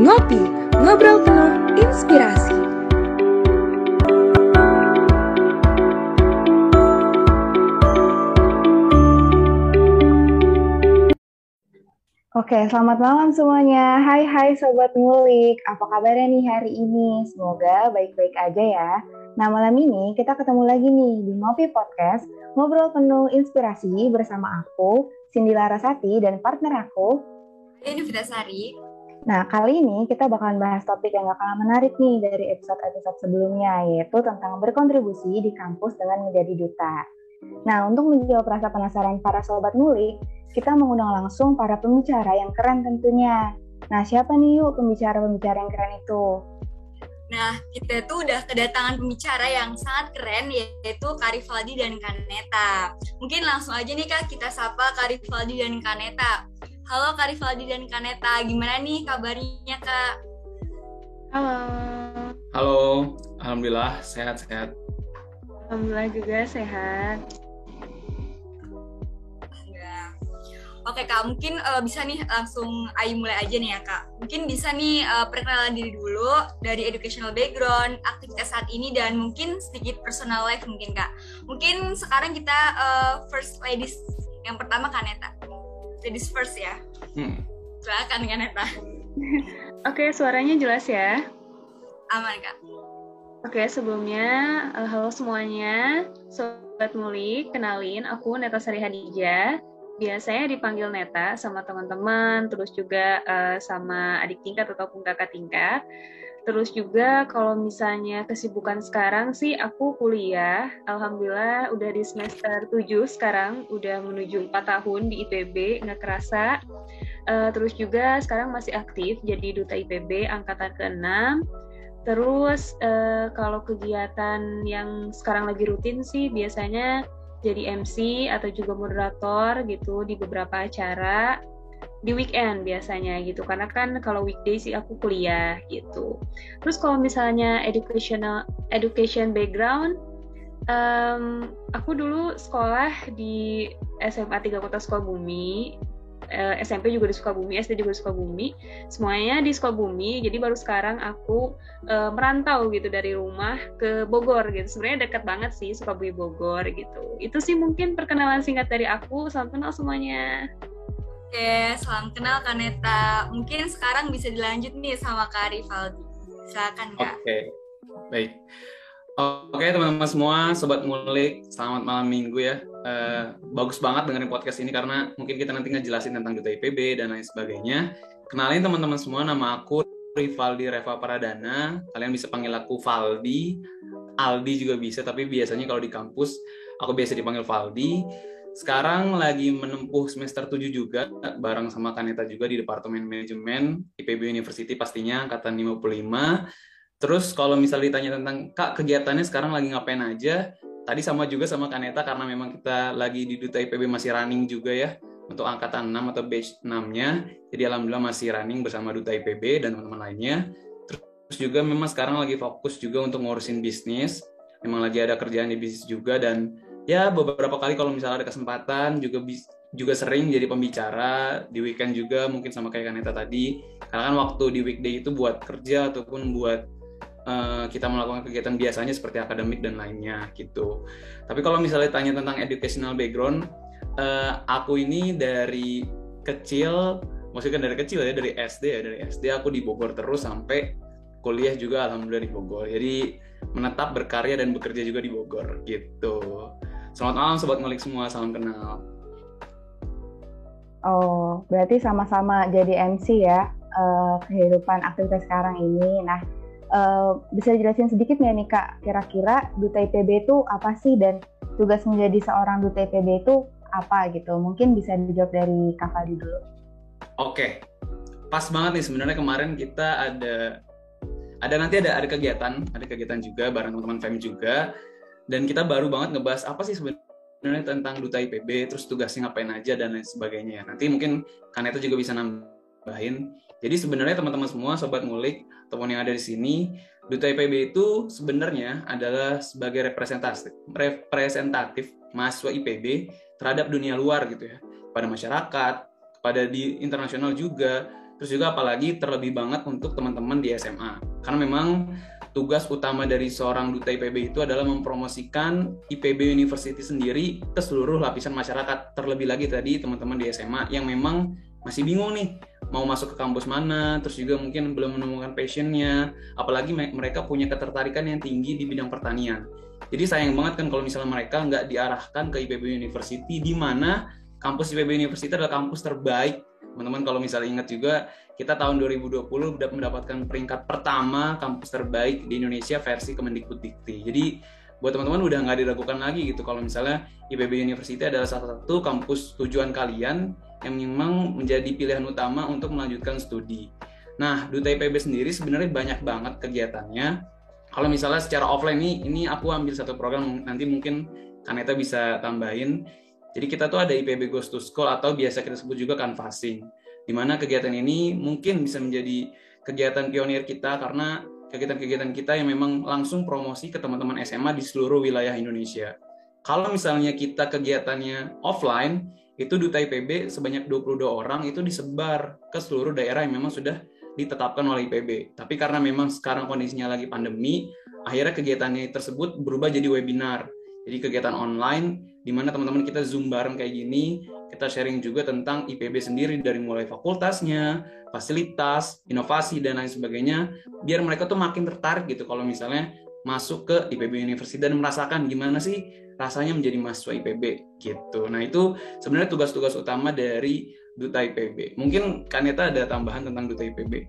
Ngopi, ngobrol penuh inspirasi. Oke, selamat malam semuanya. Hai hai Sobat Ngulik, apa kabarnya nih hari ini? Semoga baik-baik aja ya. Nah malam ini kita ketemu lagi nih di Ngopi Podcast, ngobrol penuh inspirasi bersama aku, Cindy Larasati, dan partner aku, Ini Sari. Nah, kali ini kita bakalan bahas topik yang gak kalah menarik nih dari episode-episode sebelumnya, yaitu tentang berkontribusi di kampus dengan menjadi duta. Nah, untuk menjawab rasa penasaran para sobat ngulik, kita mengundang langsung para pembicara yang keren tentunya. Nah, siapa nih yuk pembicara-pembicara yang keren itu? Nah, kita tuh udah kedatangan pembicara yang sangat keren yaitu Karifaldi dan Kaneta. Mungkin langsung aja nih Kak kita sapa Karifaldi dan Kaneta. Halo Karifaldi dan Kaneta, gimana nih kabarnya Kak? Halo. Halo, alhamdulillah sehat-sehat. Alhamdulillah juga sehat. Enggak. Oke Kak, mungkin uh, bisa nih langsung Ayu mulai aja nih ya Kak. Mungkin bisa nih uh, perkenalan diri dulu dari educational background, aktivitas saat ini dan mungkin sedikit personal life mungkin Kak. Mungkin sekarang kita uh, first ladies yang pertama Kaneta. Ladies first ya. Hmm. Silakan Kaneta. Oke, suaranya jelas ya. Aman Kak. Oke, sebelumnya uh, halo semuanya. Sobat Ngulik, kenalin aku Neta Sari Hadijah. Biasanya dipanggil Neta sama teman-teman, terus juga uh, sama adik tingkat ataupun kakak tingkat. Terus juga kalau misalnya kesibukan sekarang sih aku kuliah. Alhamdulillah udah di semester 7 sekarang, udah menuju 4 tahun di IPB, nggak kerasa. Uh, terus juga sekarang masih aktif jadi duta IPB angkatan ke-6. Terus uh, kalau kegiatan yang sekarang lagi rutin sih biasanya jadi MC atau juga moderator gitu di beberapa acara di weekend biasanya gitu. Karena kan kalau weekday sih aku kuliah gitu. Terus kalau misalnya educational education background um, aku dulu sekolah di SMA 3 Kota Sukabumi uh, SMP juga di Sukabumi SD juga di Sukabumi. Semuanya di Sukabumi. Jadi baru sekarang aku uh, merantau gitu dari rumah ke Bogor gitu. Sebenarnya dekat banget sih Sukabumi Bogor gitu. Itu sih mungkin perkenalan singkat dari aku. Salam kenal semuanya Oke, salam kenal Kaneta. Mungkin sekarang bisa dilanjut nih sama Kak Rivaldi. Silakan Kak. Oke, baik. Oke teman-teman semua, sobat ngulik, selamat malam minggu ya. Uh, bagus banget dengerin podcast ini karena mungkin kita nanti ngejelasin tentang duta IPB dan lain sebagainya. Kenalin teman-teman semua, nama aku Rivaldi Reva Paradana. Kalian bisa panggil aku Valdi, Aldi juga bisa, tapi biasanya kalau di kampus aku biasa dipanggil Valdi sekarang lagi menempuh semester 7 juga bareng sama Kaneta juga di Departemen Manajemen IPB University pastinya angkatan 55. Terus kalau misal ditanya tentang Kak kegiatannya sekarang lagi ngapain aja? Tadi sama juga sama Kaneta karena memang kita lagi di Duta IPB masih running juga ya untuk angkatan 6 atau batch 6-nya. Jadi alhamdulillah masih running bersama Duta IPB dan teman-teman lainnya. Terus juga memang sekarang lagi fokus juga untuk ngurusin bisnis. Memang lagi ada kerjaan di bisnis juga dan ya beberapa kali kalau misalnya ada kesempatan juga juga sering jadi pembicara di weekend juga mungkin sama kayak Kaneta tadi. Karena kan waktu di weekday itu buat kerja ataupun buat uh, kita melakukan kegiatan biasanya seperti akademik dan lainnya gitu. Tapi kalau misalnya tanya tentang educational background uh, aku ini dari kecil maksudnya kan dari kecil ya dari SD ya dari SD aku di Bogor terus sampai kuliah juga alhamdulillah di Bogor. Jadi menetap berkarya dan bekerja juga di Bogor gitu Selamat malam sobat ngulik semua, salam kenal. Oh, berarti sama-sama jadi MC ya uh, kehidupan aktivitas sekarang ini. Nah, uh, bisa jelasin sedikit nggak nih kak, kira-kira duta IPB itu apa sih dan tugas menjadi seorang duta IPB itu apa gitu? Mungkin bisa dijawab dari Kak Fadi dulu. Oke, pas banget nih sebenarnya kemarin kita ada ada nanti ada ada kegiatan, ada kegiatan juga bareng teman-teman FEM juga dan kita baru banget ngebahas apa sih sebenarnya tentang duta IPB, terus tugasnya ngapain aja dan lain sebagainya. Nanti mungkin Kaneta juga bisa nambahin. Jadi sebenarnya teman-teman semua, sobat ngulik, ataupun yang ada di sini, duta IPB itu sebenarnya adalah sebagai representatif, representatif mahasiswa IPB terhadap dunia luar gitu ya, pada masyarakat, pada di internasional juga, Terus juga apalagi terlebih banget untuk teman-teman di SMA. Karena memang tugas utama dari seorang duta IPB itu adalah mempromosikan IPB University sendiri ke seluruh lapisan masyarakat. Terlebih lagi tadi teman-teman di SMA yang memang masih bingung nih mau masuk ke kampus mana, terus juga mungkin belum menemukan passionnya, apalagi mereka punya ketertarikan yang tinggi di bidang pertanian. Jadi sayang banget kan kalau misalnya mereka nggak diarahkan ke IPB University, di mana kampus IPB University adalah kampus terbaik. Teman-teman kalau misalnya ingat juga, kita tahun 2020 sudah mendapatkan peringkat pertama kampus terbaik di Indonesia versi Kemendikbud Dikti. Jadi buat teman-teman udah nggak diragukan lagi gitu kalau misalnya IPB University adalah salah satu kampus tujuan kalian yang memang menjadi pilihan utama untuk melanjutkan studi. Nah, Duta IPB sendiri sebenarnya banyak banget kegiatannya. Kalau misalnya secara offline nih, ini aku ambil satu program nanti mungkin Kaneta bisa tambahin. Jadi kita tuh ada IPB Goes to School atau biasa kita sebut juga canvassing. Di mana kegiatan ini mungkin bisa menjadi kegiatan pionir kita karena kegiatan-kegiatan kita yang memang langsung promosi ke teman-teman SMA di seluruh wilayah Indonesia. Kalau misalnya kita kegiatannya offline, itu Duta IPB sebanyak 22 orang itu disebar ke seluruh daerah yang memang sudah ditetapkan oleh IPB. Tapi karena memang sekarang kondisinya lagi pandemi, akhirnya kegiatannya tersebut berubah jadi webinar. Jadi kegiatan online di mana teman-teman kita Zoom bareng kayak gini, kita sharing juga tentang IPB sendiri dari mulai fakultasnya, fasilitas, inovasi dan lain sebagainya, biar mereka tuh makin tertarik gitu kalau misalnya masuk ke IPB University dan merasakan gimana sih rasanya menjadi mahasiswa IPB gitu. Nah itu sebenarnya tugas-tugas utama dari Duta IPB. Mungkin Kaneta ada tambahan tentang Duta IPB.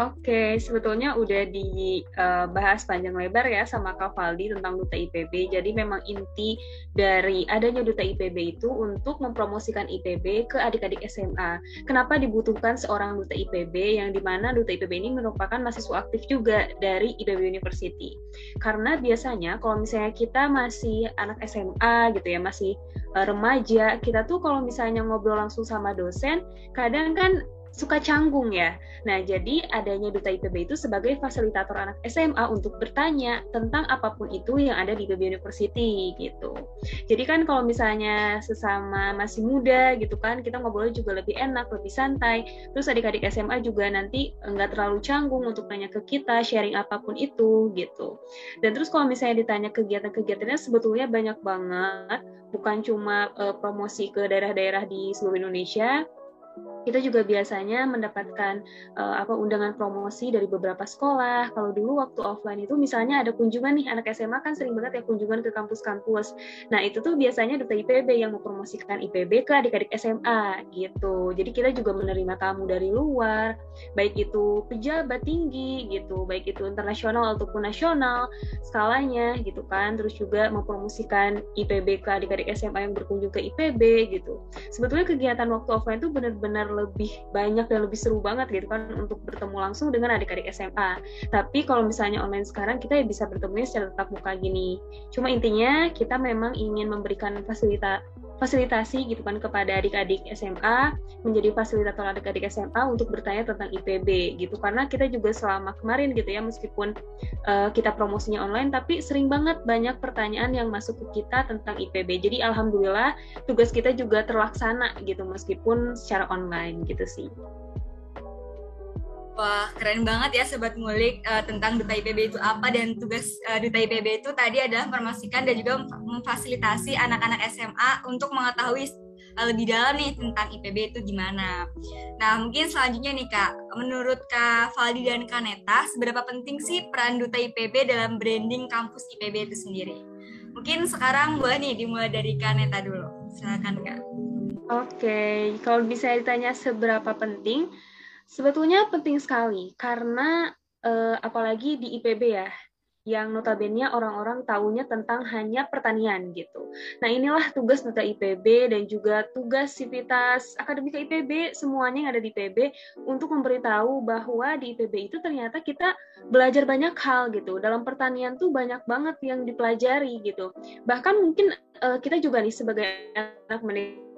Oke, sebetulnya udah dibahas panjang lebar ya sama Kak Faldi tentang Duta IPB. Jadi memang inti dari adanya Duta IPB itu untuk mempromosikan IPB ke adik-adik SMA. Kenapa dibutuhkan seorang Duta IPB yang di mana Duta IPB ini merupakan mahasiswa aktif juga dari IPB University. Karena biasanya kalau misalnya kita masih anak SMA gitu ya, masih eh, remaja, kita tuh kalau misalnya ngobrol langsung sama dosen, kadang kan suka canggung ya. Nah, jadi adanya Duta IPB itu sebagai fasilitator anak SMA untuk bertanya tentang apa pun itu yang ada di IPB University gitu. Jadi kan kalau misalnya sesama masih muda gitu kan, kita ngobrol juga lebih enak, lebih santai. Terus adik-adik SMA juga nanti nggak terlalu canggung untuk tanya ke kita, sharing apa pun itu gitu. Dan terus kalau misalnya ditanya kegiatan-kegiatannya sebetulnya banyak banget, bukan cuma uh, promosi ke daerah-daerah di seluruh Indonesia, kita juga biasanya mendapatkan uh, apa undangan promosi dari beberapa sekolah. Kalau dulu waktu offline itu misalnya ada kunjungan nih anak SMA kan sering banget ya kunjungan ke kampus-kampus. Nah, itu tuh biasanya duta IPB yang mempromosikan IPB ke adik-adik SMA gitu. Jadi kita juga menerima tamu dari luar, baik itu pejabat tinggi gitu, baik itu internasional ataupun nasional skalanya gitu kan. Terus juga mempromosikan IPB ke adik-adik SMA yang berkunjung ke IPB gitu. Sebetulnya kegiatan waktu offline itu benar-benar lebih banyak dan lebih seru banget gitu kan untuk bertemu langsung dengan adik-adik SMA. Tapi kalau misalnya online sekarang kita ya bisa bertemu secara tetap muka gini. Cuma intinya kita memang ingin memberikan fasilitas fasilitasi gitu kan kepada adik-adik SMA menjadi fasilitator adik-adik SMA untuk bertanya tentang IPB gitu karena kita juga selama kemarin gitu ya meskipun uh, kita promosinya online tapi sering banget banyak pertanyaan yang masuk ke kita tentang IPB jadi alhamdulillah tugas kita juga terlaksana gitu meskipun secara online gitu sih. Wah, keren banget ya Sobat Ngulik uh, tentang Duta IPB itu apa dan tugas uh, Duta IPB itu tadi adalah mempromosikan dan juga memfasilitasi anak-anak SMA untuk mengetahui uh, lebih dalam nih tentang IPB itu gimana. Nah, mungkin selanjutnya nih Kak, menurut Kak Valdi dan Kak Neta, seberapa penting sih peran Duta IPB dalam branding kampus IPB itu sendiri? Mungkin sekarang boleh nih dimulai dari Kak Neta dulu. Silakan Kak. Oke, okay. kalau bisa ditanya seberapa penting, Sebetulnya penting sekali karena eh, apalagi di IPB ya, yang notabene orang-orang tahunya tentang hanya pertanian gitu. Nah inilah tugas Duta IPB dan juga tugas Sivitas Akademika IPB semuanya yang ada di IPB untuk memberitahu bahwa di IPB itu ternyata kita belajar banyak hal gitu. Dalam pertanian tuh banyak banget yang dipelajari gitu. Bahkan mungkin uh, kita juga nih sebagai anak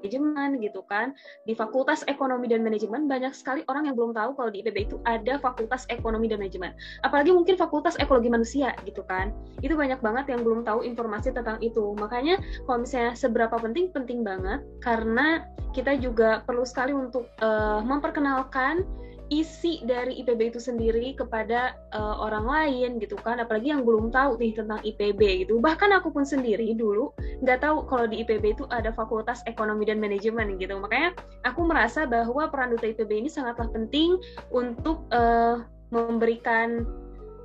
manajemen gitu kan. Di Fakultas Ekonomi dan Manajemen banyak sekali orang yang belum tahu kalau di IPB itu ada Fakultas Ekonomi dan Manajemen. Apalagi mungkin Fakultas Ekologi Manusia gitu kan. Itu banyak banget yang belum tahu informasi tentang itu. Makanya kalau misalnya seberapa penting penting banget karena kita juga perlu sekali untuk uh, memperkenalkan isi dari IPB itu sendiri kepada uh, orang lain gitu kan. Apalagi yang belum tahu nih tentang IPB gitu. Bahkan aku pun sendiri dulu nggak tahu kalau di IPB itu ada fakultas ekonomi dan manajemen gitu. Makanya aku merasa bahwa peran duta IPB ini sangatlah penting untuk uh, memberikan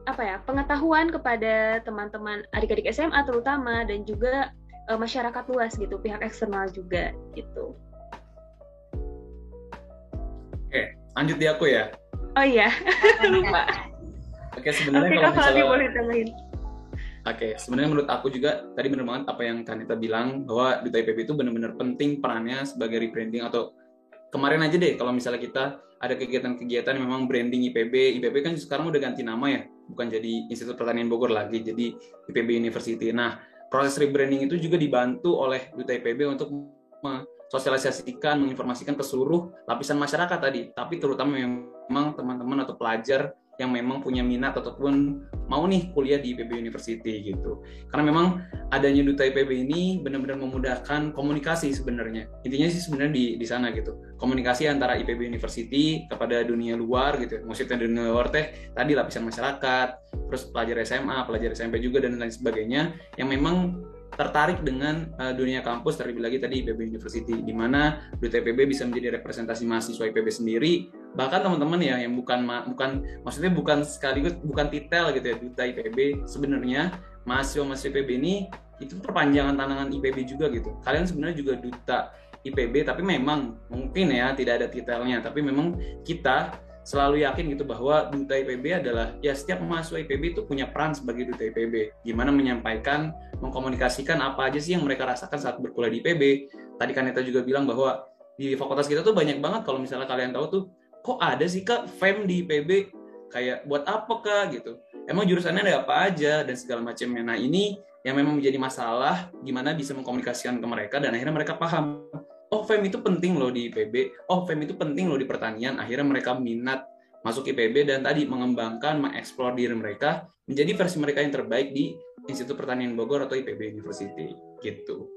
apa ya pengetahuan kepada teman-teman adik-adik SMA terutama dan juga uh, masyarakat luas gitu pihak eksternal juga gitu. Lanjut di aku ya. Oh iya, lupa. Oke, sebenarnya Oke, kalau misalnya boleh tambahin. Oke, sebenarnya menurut aku juga tadi benar banget apa yang Kanita bilang bahwa Duta IPB itu benar-benar penting perannya sebagai rebranding atau kemarin aja deh kalau misalnya kita ada kegiatan-kegiatan yang memang branding IPB, IPB kan sekarang udah ganti nama ya, bukan jadi Institut Pertanian Bogor lagi, jadi IPB University. Nah, proses rebranding itu juga dibantu oleh Duta IPB untuk sosialisasikan, menginformasikan ke seluruh lapisan masyarakat tadi, tapi terutama memang teman-teman atau pelajar yang memang punya minat ataupun mau nih kuliah di IPB University gitu. Karena memang adanya duta IPB ini benar-benar memudahkan komunikasi sebenarnya. Intinya sih sebenarnya di di sana gitu. Komunikasi antara IPB University kepada dunia luar gitu. Maksudnya dunia luar teh tadi lapisan masyarakat, terus pelajar SMA, pelajar SMP juga dan lain sebagainya yang memang tertarik dengan uh, dunia kampus. Terlebih lagi tadi IPB University di mana Duta IPB bisa menjadi representasi mahasiswa IPB sendiri. Bahkan teman-teman ya yang bukan bukan maksudnya bukan sekaligus bukan titel gitu ya Duta IPB sebenarnya mahasiswa mahasiswa IPB ini itu perpanjangan tantangan IPB juga gitu. Kalian sebenarnya juga duta IPB tapi memang mungkin ya tidak ada titelnya. Tapi memang kita selalu yakin gitu bahwa duta IPB adalah ya setiap mahasiswa IPB itu punya peran sebagai duta IPB gimana menyampaikan mengkomunikasikan apa aja sih yang mereka rasakan saat berkuliah di IPB tadi Kaneta juga bilang bahwa di fakultas kita tuh banyak banget kalau misalnya kalian tahu tuh kok ada sih kak FEM di IPB kayak buat apa kak? gitu. Emang jurusannya ada apa aja? dan segala macamnya. Nah ini yang memang menjadi masalah gimana bisa mengkomunikasikan ke mereka dan akhirnya mereka paham oh FEM itu penting loh di IPB, oh FEM itu penting loh di pertanian, akhirnya mereka minat masuk IPB dan tadi mengembangkan, mengeksplor diri mereka menjadi versi mereka yang terbaik di Institut Pertanian Bogor atau IPB University gitu.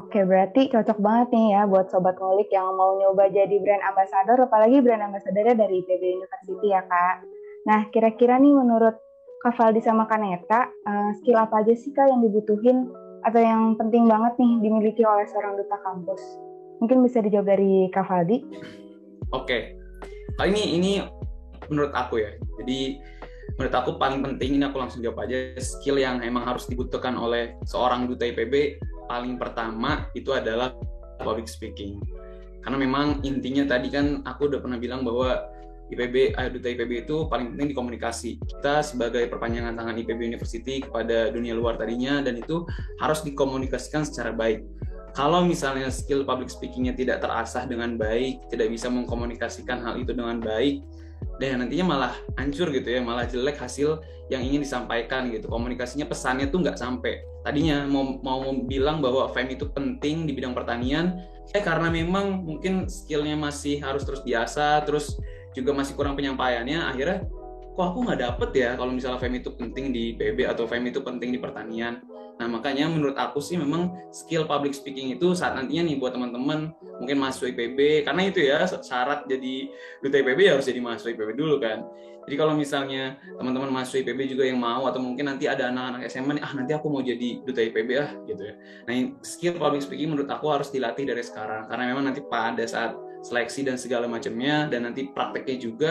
Oke, berarti cocok banget nih ya buat sobat ngulik yang mau nyoba jadi brand ambassador, apalagi brand ambassadornya dari IPB University ya kak. Nah, kira-kira nih menurut Kak Valdi sama Kaneta, uh, skill apa aja sih kak yang dibutuhin atau yang penting banget nih dimiliki oleh seorang duta kampus? Mungkin bisa dijawab dari Kak Valdi. Oke, kali ini ini menurut aku ya. Jadi menurut aku paling penting ini aku langsung jawab aja skill yang emang harus dibutuhkan oleh seorang duta IPB paling pertama itu adalah public speaking. Karena memang intinya tadi kan aku udah pernah bilang bahwa IPB, eh, Duta IPB itu paling penting di komunikasi. Kita sebagai perpanjangan tangan IPB University kepada dunia luar tadinya dan itu harus dikomunikasikan secara baik. Kalau misalnya skill public speakingnya tidak terasah dengan baik, tidak bisa mengkomunikasikan hal itu dengan baik, dan nantinya malah hancur gitu ya, malah jelek hasil yang ingin disampaikan gitu. Komunikasinya pesannya tuh nggak sampai. Tadinya mau mau bilang bahwa FEM itu penting di bidang pertanian, eh karena memang mungkin skillnya masih harus terus biasa, terus juga masih kurang penyampaiannya akhirnya kok aku nggak dapet ya kalau misalnya FEM itu penting di PB atau FEM itu penting di pertanian. Nah makanya menurut aku sih memang skill public speaking itu saat nantinya nih buat teman-teman mungkin masuk IPB karena itu ya syarat jadi duta IPB ya harus jadi mahasiswa IPB dulu kan. Jadi kalau misalnya teman-teman masuk IPB juga yang mau atau mungkin nanti ada anak-anak SMA nih ah nanti aku mau jadi duta IPB ah gitu ya. Nah skill public speaking menurut aku harus dilatih dari sekarang karena memang nanti pada saat seleksi dan segala macamnya dan nanti prakteknya juga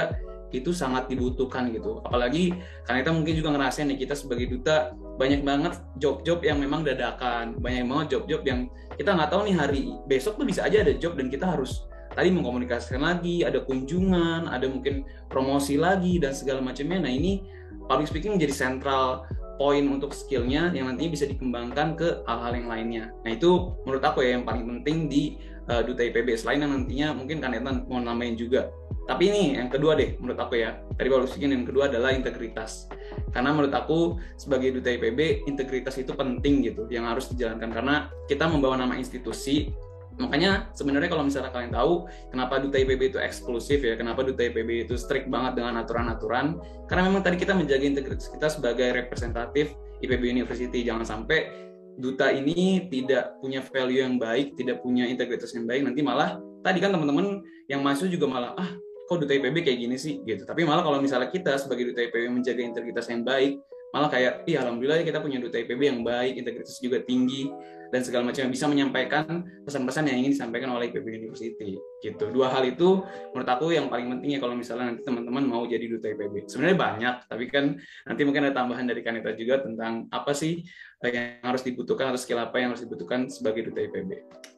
itu sangat dibutuhkan gitu. Apalagi karena kita mungkin juga ngerasain nih kita sebagai duta banyak banget job-job yang memang dadakan. Banyak banget job-job yang kita nggak tahu nih hari besok tuh bisa aja ada job dan kita harus tadi mengkomunikasikan lagi ada kunjungan ada mungkin promosi lagi dan segala macamnya. Nah ini public speaking menjadi sentral poin untuk skillnya yang nantinya bisa dikembangkan ke hal-hal yang lainnya. Nah itu menurut aku ya yang paling penting di uh, duta IPB selain yang nantinya mungkin kan Ethan mau nambahin juga. Tapi ini yang kedua deh menurut aku ya. Tadi baru speaking yang kedua adalah integritas. Karena menurut aku sebagai duta IPB integritas itu penting gitu yang harus dijalankan. Karena kita membawa nama institusi makanya sebenarnya kalau misalnya kalian tahu kenapa duta IPB itu eksklusif ya kenapa duta IPB itu strict banget dengan aturan-aturan? Karena memang tadi kita menjaga integritas kita sebagai representatif IPB University. Jangan sampai duta ini tidak punya value yang baik tidak punya integritas yang baik nanti malah tadi kan teman-teman yang masuk juga malah ah kok duta IPB kayak gini sih? Gitu. Tapi malah kalau misalnya kita sebagai duta IPB menjaga integritas yang baik malah kayak iya alhamdulillah ya kita punya duta IPB yang baik integritas juga tinggi dan segala macam yang bisa menyampaikan pesan-pesan yang ingin disampaikan oleh IPB University gitu. Dua hal itu menurut aku yang paling penting ya kalau misalnya nanti teman-teman mau jadi duta IPB sebenarnya banyak tapi kan nanti mungkin ada tambahan dari Kanita juga tentang apa sih yang harus dibutuhkan atau skill apa yang harus dibutuhkan sebagai duta IPB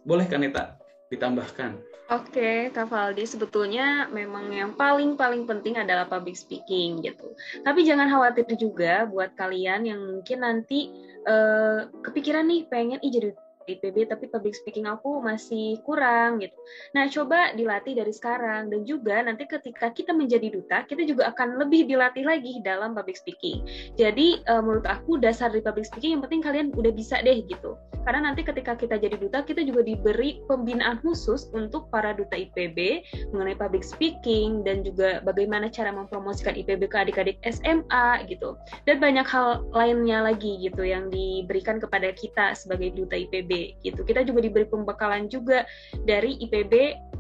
boleh Kanita ditambahkan Oke, Kak Valdi, sebetulnya memang yang paling-paling penting adalah public speaking gitu. Tapi jangan khawatir juga buat kalian yang mungkin nanti uh, kepikiran nih pengen ih jadi IPB tapi public speaking aku masih kurang gitu. Nah, coba dilatih dari sekarang dan juga nanti ketika kita menjadi duta, kita juga akan lebih dilatih lagi dalam public speaking. Jadi uh, menurut aku dasar dari public speaking yang penting kalian udah bisa deh gitu. Karena nanti ketika kita jadi duta, kita juga diberi pembinaan khusus untuk para duta IPB mengenai public speaking dan juga bagaimana cara mempromosikan IPB ke adik-adik SMA gitu. Dan banyak hal lainnya lagi gitu yang diberikan kepada kita sebagai duta IPB gitu. Kita juga diberi pembekalan juga dari IPB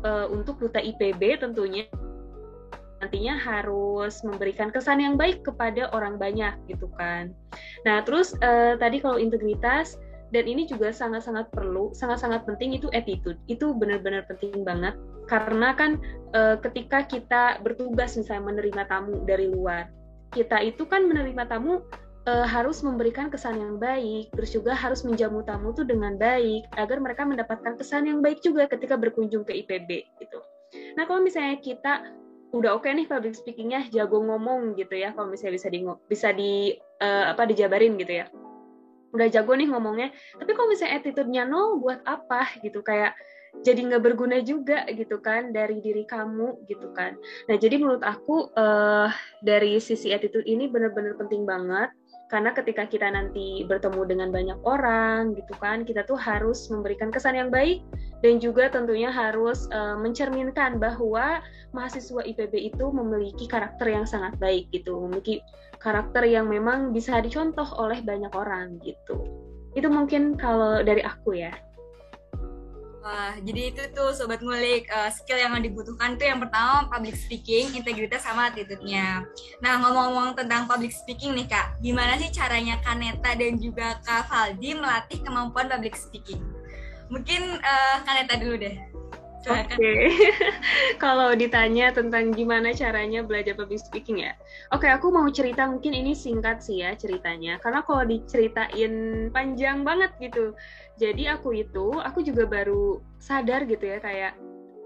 uh, eh, untuk duta IPB tentunya nantinya harus memberikan kesan yang baik kepada orang banyak gitu kan. Nah terus uh, tadi kalau integritas dan ini juga sangat-sangat perlu, sangat-sangat penting itu attitude. Itu benar-benar penting banget karena kan uh, ketika kita bertugas misalnya menerima tamu dari luar, kita itu kan menerima tamu uh, harus memberikan kesan yang baik, terus juga harus menjamu tamu tuh dengan baik agar mereka mendapatkan kesan yang baik juga ketika berkunjung ke IPB gitu. Nah kalau misalnya kita udah oke okay nih public speakingnya jago ngomong gitu ya, kalau misalnya bisa di bisa di uh, apa dijabarin gitu ya, udah jago nih ngomongnya. Tapi kalau misalnya attitude-nya nol, buat apa gitu kayak jadi nggak berguna juga gitu kan dari diri kamu gitu kan. Nah jadi menurut aku uh, dari sisi attitude ini benar-benar penting banget karena ketika kita nanti bertemu dengan banyak orang gitu kan kita tuh harus memberikan kesan yang baik dan juga tentunya harus uh, mencerminkan bahwa mahasiswa IPB itu memiliki karakter yang sangat baik gitu. Memiliki karakter yang memang bisa dicontoh oleh banyak orang gitu. Itu mungkin kalau dari aku ya Wah, jadi itu tuh sobat ngulik uh, skill yang dibutuhkan tuh yang pertama public speaking, integritas sama attitude-nya. Nah, ngomong-ngomong tentang public speaking nih Kak, gimana sih caranya Kaneta dan juga Kak Valdi melatih kemampuan public speaking? Mungkin uh, Kaneta dulu deh. Oke, okay. kalau ditanya tentang gimana caranya belajar public speaking ya, oke okay, aku mau cerita mungkin ini singkat sih ya ceritanya, karena kalau diceritain panjang banget gitu, jadi aku itu aku juga baru sadar gitu ya kayak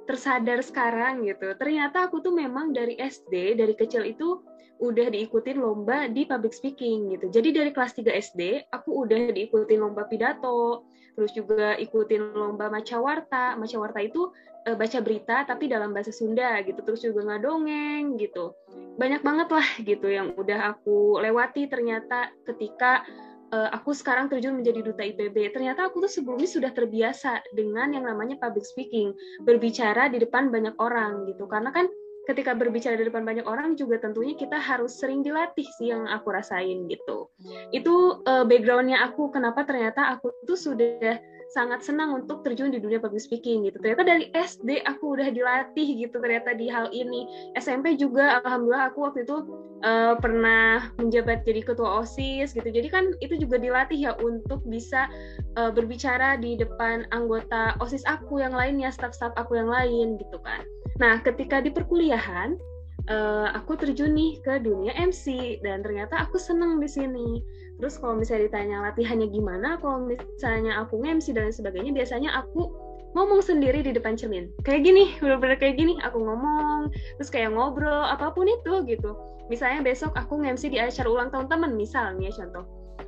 tersadar sekarang gitu. Ternyata aku tuh memang dari SD dari kecil itu udah diikutin lomba di public speaking gitu jadi dari kelas 3 SD aku udah diikutin lomba pidato terus juga ikutin lomba macawarta macawarta itu e, baca berita tapi dalam bahasa Sunda gitu terus juga ngadongeng gitu banyak banget lah gitu yang udah aku lewati ternyata ketika uh, aku sekarang terjun menjadi duta IPB. Ternyata aku tuh sebelumnya sudah terbiasa dengan yang namanya public speaking, berbicara di depan banyak orang gitu. Karena kan ketika berbicara di depan banyak orang juga tentunya kita harus sering dilatih sih yang aku rasain gitu. Itu uh, backgroundnya aku kenapa ternyata aku tuh sudah sangat senang untuk terjun di dunia public speaking gitu. Ternyata dari SD aku udah dilatih gitu ternyata di hal ini. SMP juga alhamdulillah aku waktu itu uh, pernah menjabat jadi ketua OSIS gitu. Jadi kan itu juga dilatih ya untuk bisa uh, berbicara di depan anggota OSIS aku yang lainnya, staf-staf aku yang lain gitu kan. Nah, ketika di perkuliahan uh, aku terjun nih ke dunia MC dan ternyata aku seneng di sini. Terus kalau misalnya ditanya latihannya gimana, kalau misalnya aku nge-MC dan sebagainya, biasanya aku ngomong sendiri di depan cermin. Kayak gini, bener-bener kayak gini, aku ngomong, terus kayak ngobrol, apa pun itu gitu. Misalnya besok aku nge-MC di acara ulang tahun teman, misalnya contoh.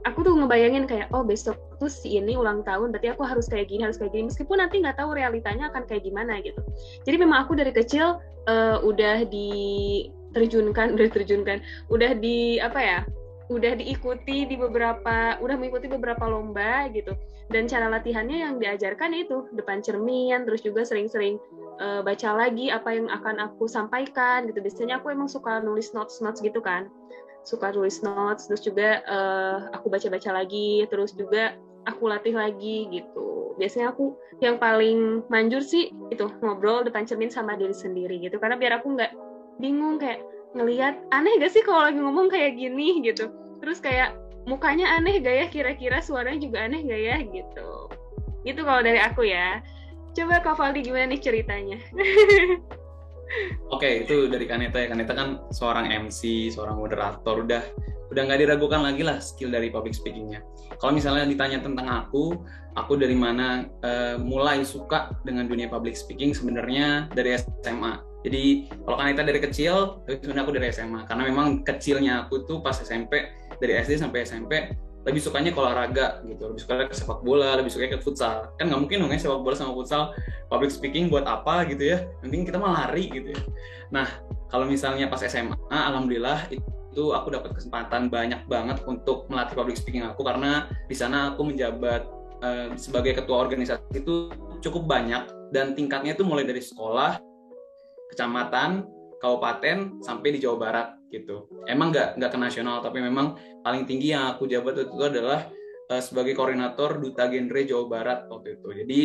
Aku tuh ngebayangin kayak, oh besok tuh si ini ulang tahun, berarti aku harus kayak gini, harus kayak gini. Meskipun nanti nggak tahu realitanya akan kayak gimana gitu. Jadi memang aku dari kecil uh, udah diterjunkan, udah diterjunkan, udah di apa ya, udah diikuti di beberapa udah mengikuti beberapa lomba gitu dan cara latihannya yang diajarkan itu depan cermin terus juga sering-sering uh, baca lagi apa yang akan aku sampaikan gitu biasanya aku emang suka nulis notes notes gitu kan suka tulis notes terus juga uh, aku baca-baca lagi terus juga aku latih lagi gitu. Biasanya aku yang paling manjur sih itu ngobrol depan cermin sama diri sendiri gitu. Karena biar aku nggak bingung kayak ngelihat aneh gak sih kalau lagi ngomong kayak gini? gitu. Terus kayak mukanya aneh gak ya? Kira-kira suaranya juga aneh gak ya? gitu. Itu kalau dari aku ya. Coba Kak Valdi gimana nih ceritanya Oke, okay, itu dari Kaneta ya. Kaneta kan seorang MC, seorang moderator, udah udah nggak diragukan lagi lah skill dari public speakingnya. Kalau misalnya ditanya tentang aku, aku dari mana uh, mulai suka dengan dunia public speaking sebenarnya dari SMA. Jadi kalau Kaneta dari kecil, sebenarnya aku dari SMA karena memang kecilnya aku tuh pas SMP dari SD sampai SMP lebih sukanya ke olahraga gitu, lebih suka ke sepak bola, lebih suka ke futsal. Kan nggak mungkin dong ya sepak bola sama futsal public speaking buat apa gitu ya. Nanti kita mah lari gitu ya. Nah, kalau misalnya pas SMA, alhamdulillah itu aku dapat kesempatan banyak banget untuk melatih public speaking aku karena di sana aku menjabat uh, sebagai ketua organisasi itu cukup banyak dan tingkatnya itu mulai dari sekolah kecamatan, kabupaten sampai di Jawa Barat gitu. Emang nggak nggak ke nasional tapi memang paling tinggi yang aku jabat itu adalah uh, sebagai koordinator duta genre Jawa Barat waktu itu. Jadi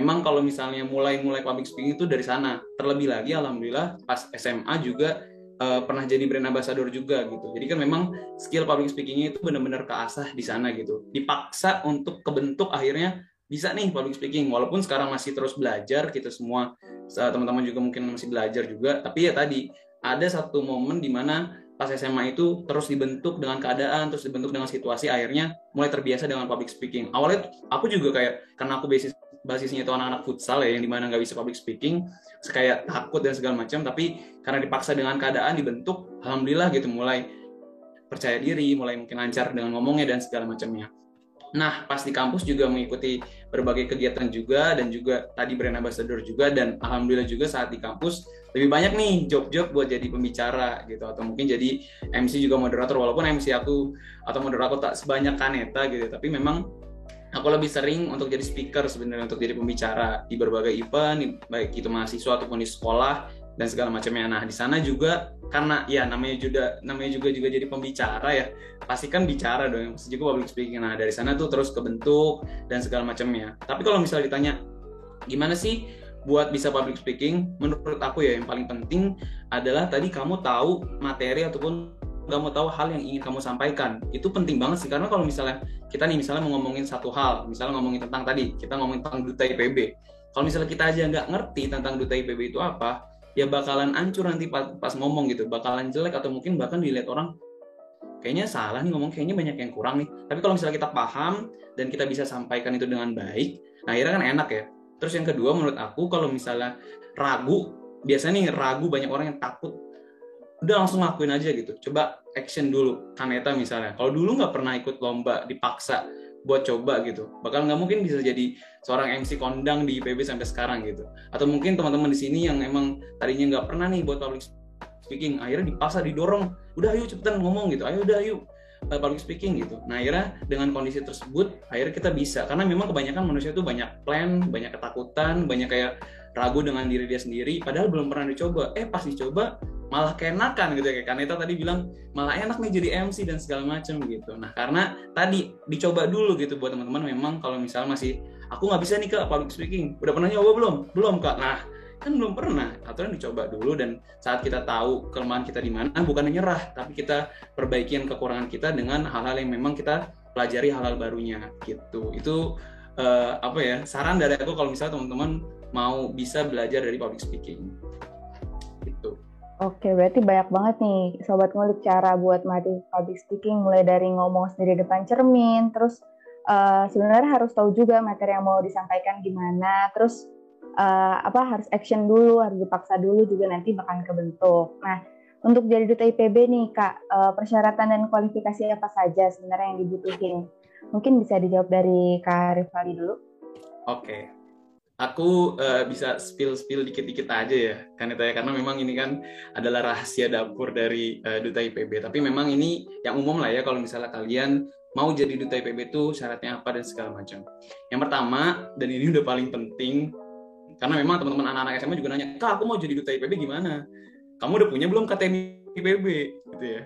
memang kalau misalnya mulai-mulai public speaking itu dari sana. Terlebih lagi alhamdulillah pas SMA juga uh, pernah jadi brand ambassador juga gitu. Jadi kan memang skill public speakingnya itu benar-benar keasah di sana gitu. Dipaksa untuk kebentuk akhirnya bisa nih public speaking walaupun sekarang masih terus belajar kita semua teman-teman juga mungkin masih belajar juga tapi ya tadi ada satu momen di mana pas SMA itu terus dibentuk dengan keadaan terus dibentuk dengan situasi akhirnya mulai terbiasa dengan public speaking. Awalnya aku juga kayak karena aku basis basisnya itu anak-anak futsal ya yang di mana nggak bisa public speaking kayak takut dan segala macam tapi karena dipaksa dengan keadaan dibentuk alhamdulillah gitu mulai percaya diri mulai mungkin lancar dengan ngomongnya dan segala macamnya. Nah, pas di kampus juga mengikuti berbagai kegiatan juga dan juga tadi brand ambassador juga dan alhamdulillah juga saat di kampus lebih banyak nih job-job buat jadi pembicara gitu atau mungkin jadi MC juga moderator walaupun MC aku atau moderator tak sebanyak Kaneta gitu tapi memang aku lebih sering untuk jadi speaker sebenarnya untuk jadi pembicara di berbagai event baik itu mahasiswa ataupun di sekolah dan segala macamnya. Nah, di sana juga karena ya namanya juga namanya juga juga jadi pembicara ya. Pasti kan bicara dong, pasti juga public speaking. Nah, dari sana tuh terus kebentuk dan segala macamnya. Tapi kalau misalnya ditanya gimana sih buat bisa public speaking, menurut aku ya yang paling penting adalah tadi kamu tahu materi ataupun kamu tahu hal yang ingin kamu sampaikan. Itu penting banget sih karena kalau misalnya kita nih misalnya mau ngomongin satu hal misalnya ngomongin tentang tadi kita ngomongin tentang duta IPB kalau misalnya kita aja nggak ngerti tentang duta IPB itu apa ya bakalan ancur nanti pas, pas ngomong gitu bakalan jelek atau mungkin bahkan dilihat orang kayaknya salah nih ngomong kayaknya banyak yang kurang nih. Tapi kalau misalnya kita paham dan kita bisa sampaikan itu dengan baik nah akhirnya kan enak ya terus yang kedua menurut aku kalau misalnya ragu biasanya nih ragu banyak orang yang takut. Udah langsung lakuin aja gitu. Coba action dulu kaneta misalnya. Kalau dulu nggak pernah ikut lomba dipaksa buat coba gitu. Bakal nggak mungkin bisa jadi seorang MC kondang di IPB sampai sekarang gitu. Atau mungkin teman-teman di sini yang emang tadinya nggak pernah nih buat public speaking, akhirnya dipaksa didorong, udah ayo cepetan ngomong gitu, ayo udah ayo uh, public speaking gitu. Nah akhirnya dengan kondisi tersebut, akhirnya kita bisa. Karena memang kebanyakan manusia itu banyak plan, banyak ketakutan, banyak kayak ragu dengan diri dia sendiri, padahal belum pernah dicoba. Eh pas dicoba, malah keenakan gitu ya. Kayak Kaneta tadi bilang malah enak nih jadi MC dan segala macam gitu. Nah karena tadi dicoba dulu gitu buat teman-teman. Memang kalau misalnya masih aku nggak bisa nih kak public speaking. Udah pernah nyoba belum? Belum kak. Nah kan belum pernah. Aturan dicoba dulu dan saat kita tahu kelemahan kita di mana bukan nyerah tapi kita perbaikian kekurangan kita dengan hal-hal yang memang kita pelajari hal-hal barunya gitu. Itu uh, apa ya saran dari aku kalau misalnya teman-teman mau bisa belajar dari public speaking. Gitu. Oke, berarti banyak banget nih sobat ngulik cara buat mati public speaking mulai dari ngomong sendiri depan cermin, terus uh, sebenarnya harus tahu juga materi yang mau disampaikan gimana, terus uh, apa harus action dulu, harus dipaksa dulu juga nanti bakal kebentuk. Nah, untuk jadi duta IPB nih Kak, uh, persyaratan dan kualifikasi apa saja sebenarnya yang dibutuhin? Mungkin bisa dijawab dari Kak Rifali dulu. Oke. aku uh, bisa spill spill dikit dikit aja ya kan ya karena memang ini kan adalah rahasia dapur dari uh, duta IPB tapi memang ini yang umum lah ya kalau misalnya kalian mau jadi duta IPB itu syaratnya apa dan segala macam yang pertama dan ini udah paling penting karena memang teman-teman anak-anak SMA juga nanya kak aku mau jadi duta IPB gimana? Kamu udah punya belum KTM IPB gitu ya.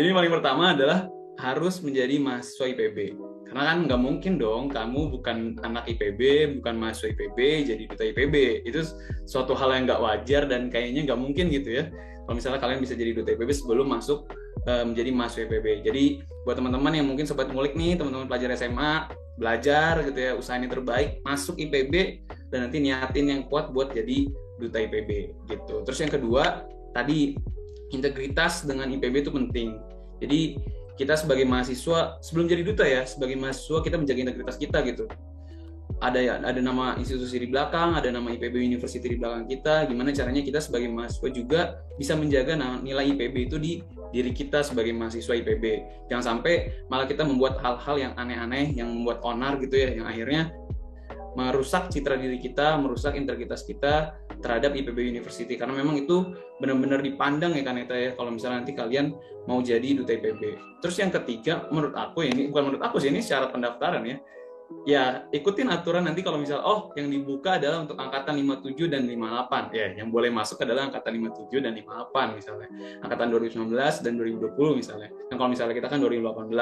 Jadi paling pertama adalah harus menjadi mahasiswa IPB karena kan nggak mungkin dong kamu bukan anak IPB bukan mahasiswa IPB jadi duta IPB itu suatu hal yang nggak wajar dan kayaknya nggak mungkin gitu ya. Kalau misalnya kalian bisa jadi duta IPB sebelum masuk uh, menjadi mahasiswa IPB jadi buat teman-teman yang mungkin sobat ngulik nih teman-teman pelajar SMA belajar gitu ya usaha ini terbaik masuk IPB dan nanti niatin yang kuat buat jadi duta IPB gitu. Terus yang kedua tadi integritas dengan IPB itu penting. Jadi kita sebagai mahasiswa sebelum jadi duta ya sebagai mahasiswa kita menjaga integritas kita gitu. Ada ya ada nama institusi di belakang ada nama IPB University di belakang kita gimana caranya kita sebagai mahasiswa juga bisa menjaga nilai IPB itu di diri kita sebagai mahasiswa IPB jangan sampai malah kita membuat hal-hal yang aneh-aneh yang membuat onar gitu ya yang akhirnya merusak citra diri kita, merusak integritas kita terhadap IPB University karena memang itu benar-benar dipandang ya kan ya kalau misalnya nanti kalian mau jadi duta IPB. Terus yang ketiga menurut aku ya, ini bukan menurut aku sih ini syarat pendaftaran ya ya ikutin aturan nanti kalau misal oh yang dibuka adalah untuk angkatan 57 dan 58 ya yang boleh masuk adalah angkatan 57 dan 58 misalnya. Angkatan 2019 dan 2020 misalnya. Dan kalau misalnya kita kan 2018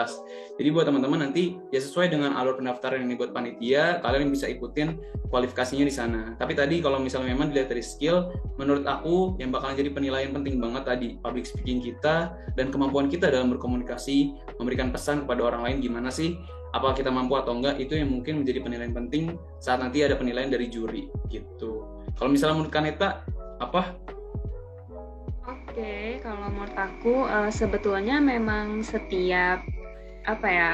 jadi buat teman-teman nanti ya sesuai dengan alur pendaftaran ini buat panitia kalian bisa ikutin kualifikasinya di sana. Tapi tadi kalau misalnya memang dilihat dari skill menurut aku yang bakalan jadi penilaian penting banget tadi public speaking kita dan kemampuan kita dalam berkomunikasi memberikan pesan kepada orang lain gimana sih apa kita mampu atau enggak itu yang mungkin menjadi penilaian penting saat nanti ada penilaian dari juri gitu. Kalau misalnya menurut Kaneta apa? Oke, kalau menurut aku uh, sebetulnya memang setiap apa ya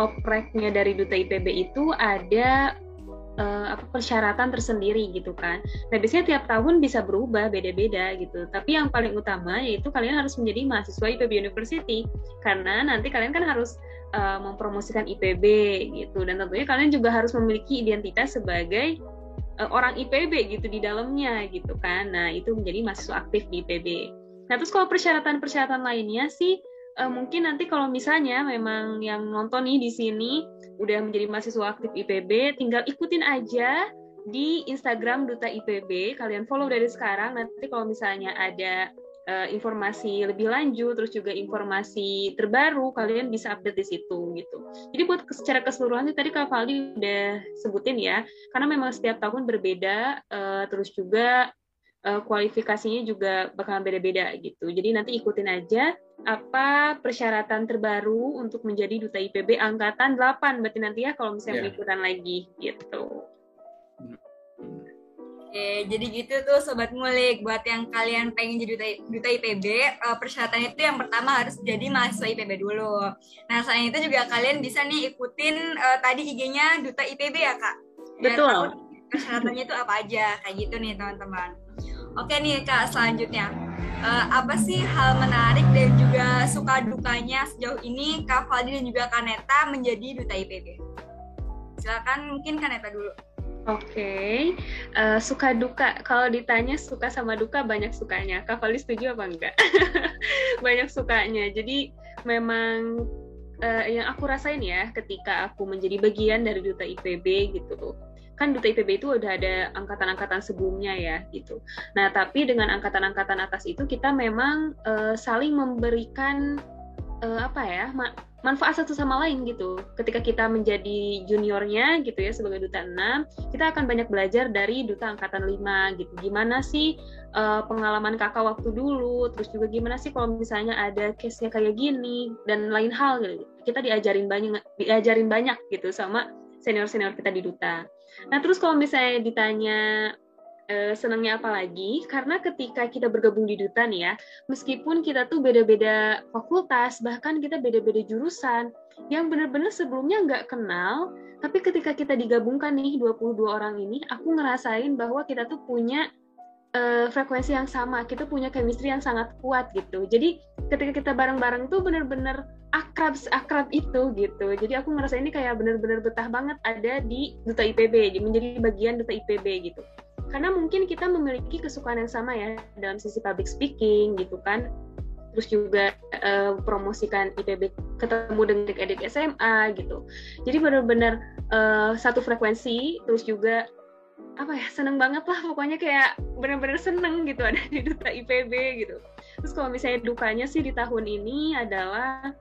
opreknya dari duta IPB itu ada uh, apa persyaratan tersendiri gitu kan. Nah biasanya tiap tahun bisa berubah beda-beda gitu. Tapi yang paling utama yaitu kalian harus menjadi mahasiswa IPB University karena nanti kalian kan harus uh, mempromosikan IPB gitu dan tentunya kalian juga harus memiliki identitas sebagai uh, orang IPB gitu di dalamnya gitu kan nah itu menjadi mahasiswa aktif di IPB nah terus kalau persyaratan-persyaratan lainnya sih uh, mungkin nanti kalau misalnya memang yang nonton nih di sini udah menjadi mahasiswa aktif IPB tinggal ikutin aja di Instagram Duta IPB kalian follow dari sekarang nanti kalau misalnya ada uh, informasi lebih lanjut, terus juga informasi terbaru, kalian bisa update di situ gitu. Jadi buat secara keseluruhan tadi Kak Valdi udah sebutin ya, karena memang setiap tahun berbeda, uh, terus juga uh, kualifikasinya juga bakal beda-beda gitu. Jadi nanti ikutin aja apa persyaratan terbaru untuk menjadi duta IPB angkatan 8 berarti nanti ya kalau misalnya yeah. ikutan lagi gitu. Oke, jadi gitu tuh Sobat Ngulik. Buat yang kalian pengen jadi duta, duta IPB, eh, persyaratannya itu yang pertama harus jadi mahasiswa IPB dulu. Nah, selain itu juga kalian bisa nih ikutin uh, tadi IG-nya Duta IPB ya, Kak? Betul. Tahu persyaratannya itu apa aja, kayak gitu nih teman-teman. Oke nih Kak, selanjutnya. Uh, apa sih hal menarik dan juga suka dukanya sejauh ini Kak Faldi dan juga Kaneta menjadi Duta IPB? Silakan mungkin Kaneta dulu. Oke, okay. uh, eh, suka duka. Kalau ditanya suka sama duka banyak sukanya. Kak Fali setuju apa enggak? banyak sukanya. Jadi memang uh, yang aku rasain ya ketika aku menjadi bagian dari duta IPB gitu. Kan duta IPB itu udah ada angkatan-angkatan sebelumnya ya gitu. Nah tapi dengan angkatan-angkatan atas itu kita memang uh, saling memberikan uh, apa ya? manfaat satu sama lain gitu. Ketika kita menjadi juniornya gitu ya sebagai duta 6, kita akan banyak belajar dari duta angkatan 5 gitu. Gimana sih uh, pengalaman kakak waktu dulu, terus juga gimana sih kalau misalnya ada case-nya kayak gini dan lain hal gitu. Kita diajarin banyak diajarin banyak gitu sama senior-senior kita di duta. Nah, terus kalau misalnya ditanya uh, senangnya apa lagi? Karena ketika kita bergabung di duta nih ya meskipun kita tuh beda-beda fakultas bahkan kita beda-beda jurusan yang benar-benar sebelumnya nggak kenal tapi ketika kita digabungkan nih 22 orang ini aku ngerasain bahwa kita tuh punya uh, frekuensi yang sama, kita punya chemistry yang sangat kuat gitu. Jadi ketika kita bareng-bareng tuh bener-bener akrab akrab itu gitu. Jadi aku ngerasa ini kayak bener-bener betah banget ada di duta IPB, menjadi bagian duta IPB gitu. Karena mungkin kita memiliki kesukaan yang sama ya dalam sisi public speaking gitu kan terus juga uh, promosikan IPB ketemu dengan adik-adik SMA gitu. Jadi benar-benar uh, satu frekuensi, terus juga apa ya seneng banget lah pokoknya kayak benar-benar seneng gitu ada di duta IPB gitu. Terus kalau misalnya dukanya sih di tahun ini adalah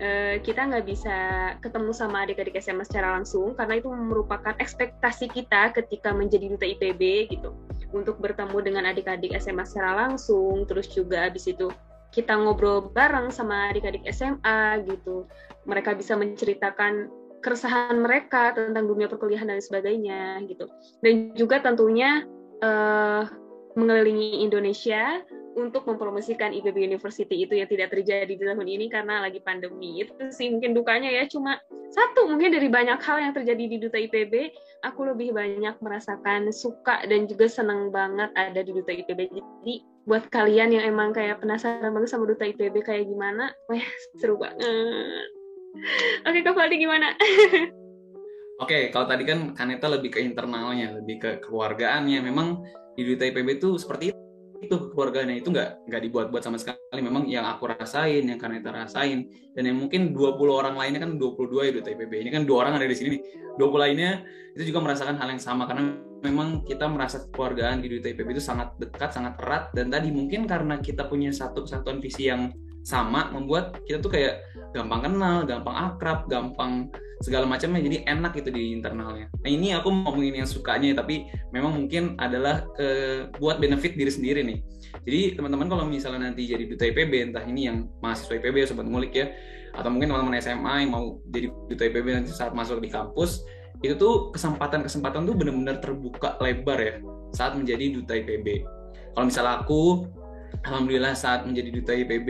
uh, kita nggak bisa ketemu sama adik-adik SMA secara langsung karena itu merupakan ekspektasi kita ketika menjadi duta IPB gitu untuk bertemu dengan adik-adik SMA secara langsung terus juga abis itu kita ngobrol bareng sama adik-adik SMA gitu. Mereka bisa menceritakan keresahan mereka tentang dunia perkuliahan dan sebagainya gitu. Dan juga tentunya uh, mengelilingi Indonesia untuk mempromosikan IPB University itu yang tidak terjadi di tahun ini karena lagi pandemi. Itu sih mungkin dukanya ya cuma satu mungkin dari banyak hal yang terjadi di Duta IPB, aku lebih banyak merasakan suka dan juga senang banget ada di Duta IPB. Jadi buat kalian yang emang kayak penasaran banget sama Duta IPB kayak gimana, wah seru banget. Oke, Kak Faldi gimana? Oke, kalau tadi kan Kaneta lebih ke internalnya, lebih ke keluargaannya. Memang di Duta IPB itu seperti itu itu keluarganya itu nggak nggak dibuat-buat sama sekali. Memang yang aku rasain yang Kaneta rasain dan yang mungkin 20 orang lainnya kan 22 ya Duta IPB ini kan dua orang ada di sini nih. 20 lainnya itu juga merasakan hal yang sama. Karena memang kita merasa keluargaan di Duta IPB itu sangat dekat sangat erat. Dan tadi mungkin karena kita punya satu kesatuan visi yang sama membuat kita tuh kayak gampang kenal, gampang akrab, gampang segala macamnya jadi enak itu di internalnya. Nah ini aku ngomongin yang sukanya tapi memang mungkin adalah buat benefit diri sendiri nih. Jadi teman-teman kalau misalnya nanti jadi duta IPB entah ini yang mahasiswa IPB sobat ngulik ya atau mungkin teman-teman SMA yang mau jadi duta IPB nanti saat masuk di kampus itu tuh kesempatan-kesempatan tuh benar-benar terbuka lebar ya saat menjadi duta IPB. Kalau misalnya aku alhamdulillah saat menjadi duta IPB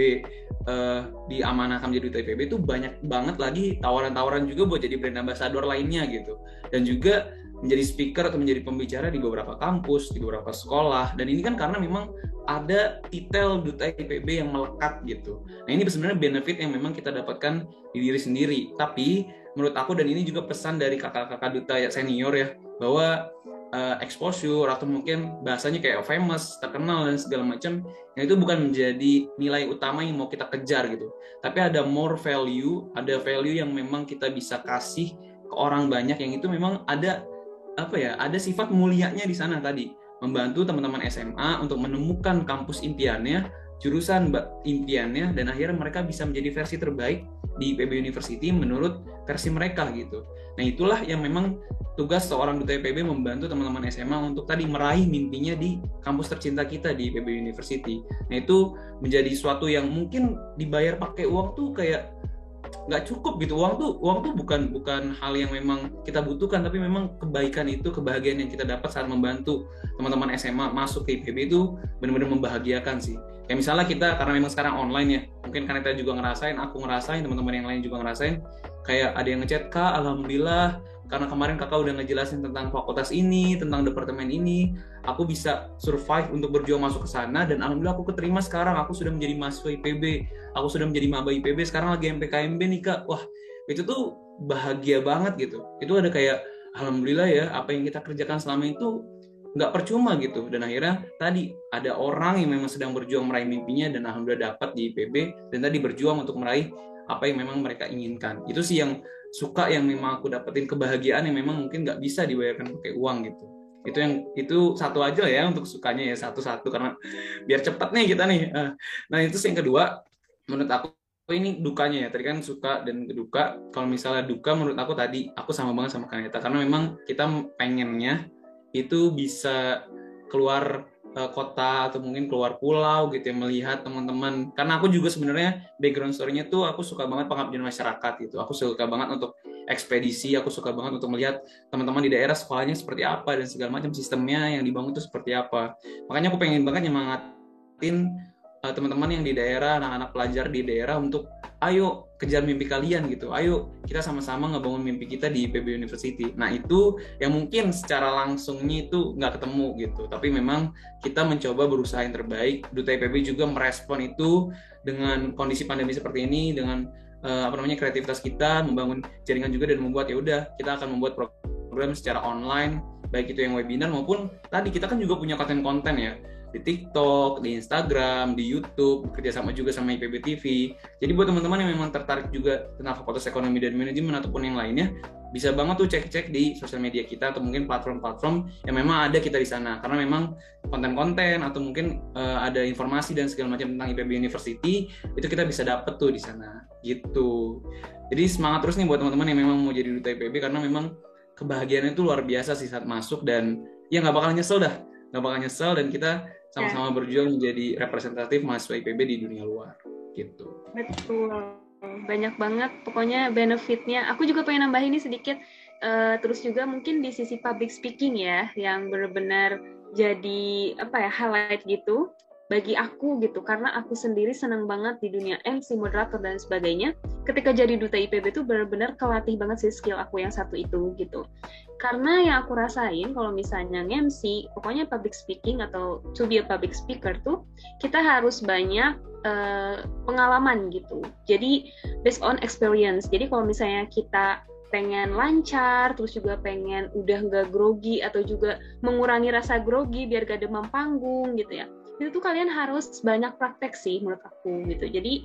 uh, diamanahkan menjadi duta IPB itu banyak banget lagi tawaran-tawaran juga buat jadi brand ambassador lainnya gitu dan juga menjadi speaker atau menjadi pembicara di beberapa kampus, di beberapa sekolah dan ini kan karena memang ada titel duta IPB yang melekat gitu. Nah ini sebenarnya benefit yang memang kita dapatkan di diri sendiri. Tapi menurut aku dan ini juga pesan dari kakak-kakak duta senior ya bahwa uh, exposure atau mungkin bahasanya kayak famous, terkenal dan segala macam, yang itu bukan menjadi nilai utama yang mau kita kejar gitu. Tapi ada more value, ada value yang memang kita bisa kasih ke orang banyak yang itu memang ada apa ya, ada sifat mulianya di sana tadi, membantu teman-teman SMA untuk menemukan kampus impiannya, jurusan impiannya dan akhirnya mereka bisa menjadi versi terbaik di PB University menurut versi mereka gitu. Nah itulah yang memang tugas seorang duta IPB membantu teman-teman SMA untuk tadi meraih mimpinya di kampus tercinta kita di IPB University. Nah itu menjadi suatu yang mungkin dibayar pakai uang tuh kayak nggak cukup gitu. Uang tuh uang tuh bukan bukan hal yang memang kita butuhkan tapi memang kebaikan itu kebahagiaan yang kita dapat saat membantu teman-teman SMA masuk ke IPB itu benar-benar membahagiakan sih. Kayak misalnya kita karena memang sekarang online ya mungkin karena kita juga ngerasain aku ngerasain teman-teman yang lain juga ngerasain kayak ada yang ngechat kak alhamdulillah karena kemarin kakak udah ngejelasin tentang fakultas ini, tentang departemen ini, aku bisa survive untuk berjuang masuk ke sana dan alhamdulillah aku keterima sekarang, aku sudah menjadi mahasiswa IPB, aku sudah menjadi maba IPB, sekarang lagi MPKMB nih kak, wah itu tuh bahagia banget gitu, itu ada kayak alhamdulillah ya apa yang kita kerjakan selama itu nggak percuma gitu. Dan akhirnya tadi ada orang yang memang sedang berjuang meraih mimpinya dan alhamdulillah dapat di IPB dan tadi berjuang untuk meraih apa yang memang mereka inginkan. Itu sih yang suka yang memang aku dapetin kebahagiaan yang memang mungkin nggak bisa dibayarkan pakai uang gitu itu yang itu satu aja ya untuk sukanya ya satu-satu. Karena biar cepat nih kita nih. Eh, nah itu yang kedua. Menurut aku ini dukanya ya. Tadi kan suka dan duka. Kalau misalnya duka menurut aku tadi aku sama banget sama Kaneta. Karena memang kita pengennya itu bisa keluar kota atau mungkin keluar pulau gitu ya melihat teman-teman. Karena aku juga sebenarnya background story-nya tuh aku suka banget pengabdian masyarakat gitu. Aku suka banget untuk ekspedisi aku suka banget untuk melihat teman-teman di daerah sekolahnya seperti apa dan segala macam sistemnya yang dibangun itu seperti apa. Makanya aku pengen banget nyemangatin uh, teman-teman yang di daerah anak-anak pelajar di daerah untuk ayo kejar mimpi kalian gitu. Ayo kita sama-sama ngebangun mimpi kita di IPB University. Nah itu yang mungkin secara langsungnya itu nggak ketemu gitu. Tapi memang kita mencoba berusaha yang terbaik. Duta IPB juga merespon itu dengan kondisi pandemi seperti ini dengan uh, apa namanya kreativitas kita membangun jaringan juga dan membuat ya udah kita akan membuat program secara online baik itu yang webinar maupun tadi kita kan juga punya konten-konten ya di TikTok, di Instagram, di YouTube, kerjasama juga sama IPB TV. Jadi buat teman-teman yang memang tertarik juga tentang fakultas ekonomi dan manajemen ataupun yang lainnya, bisa banget tuh cek-cek di sosial media kita atau mungkin platform-platform yang memang ada kita di sana. Karena memang konten-konten atau mungkin uh, ada informasi dan segala macam tentang IPB University itu kita bisa dapet tuh di sana. Gitu. Jadi semangat terus nih buat teman-teman yang memang mau jadi duta IPB karena memang kebahagiaannya itu luar biasa sih saat masuk dan ya nggak bakal nyesel dah nggak bakal nyesel dan kita sama-sama ya. berjuang menjadi representatif mahasiswa IPB di dunia luar gitu. Betul. Banyak banget pokoknya benefitnya. Aku juga pengen nambahin ini sedikit uh, terus juga mungkin di sisi public speaking ya yang benar-benar jadi apa ya highlight gitu bagi aku gitu karena aku sendiri senang banget di dunia MC moderator dan sebagainya ketika jadi duta IPB itu benar-benar kelatih banget sih skill aku yang satu itu gitu karena yang aku rasain kalau misalnya MC pokoknya public speaking atau to be a public speaker tuh kita harus banyak uh, pengalaman gitu. Jadi based on experience. Jadi kalau misalnya kita pengen lancar, terus juga pengen udah nggak grogi atau juga mengurangi rasa grogi biar gak demam panggung gitu ya itu tuh kalian harus banyak praktek sih menurut aku gitu. Jadi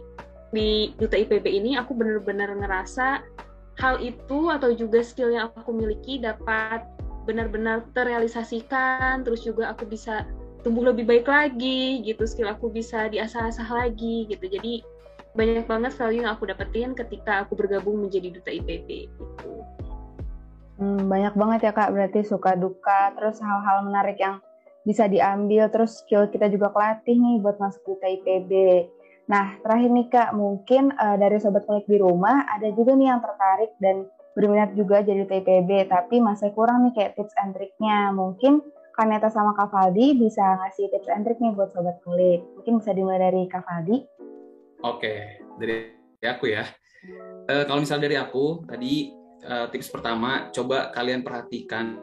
di duta IPB ini aku bener-bener ngerasa hal itu atau juga skill yang aku miliki dapat benar-benar terrealisasikan terus juga aku bisa tumbuh lebih baik lagi gitu skill aku bisa diasah-asah lagi gitu jadi banyak banget value yang aku dapetin ketika aku bergabung menjadi duta IPB gitu. Hmm, banyak banget ya kak berarti suka duka terus hal-hal menarik yang bisa diambil terus skill kita juga kelatih nih buat masuk di IPB. Nah, terakhir nih Kak, mungkin uh, dari sobat kulik di rumah ada juga nih yang tertarik dan berminat juga jadi TIPB, tapi masih kurang nih kayak tips and triknya. Mungkin Kaneta sama Kak Faldi bisa ngasih tips and trick nih buat sobat kulik. Mungkin bisa dimulai dari Kak Faldi. Oke, dari aku ya. Uh, kalau misal dari aku, tadi uh, tips pertama, coba kalian perhatikan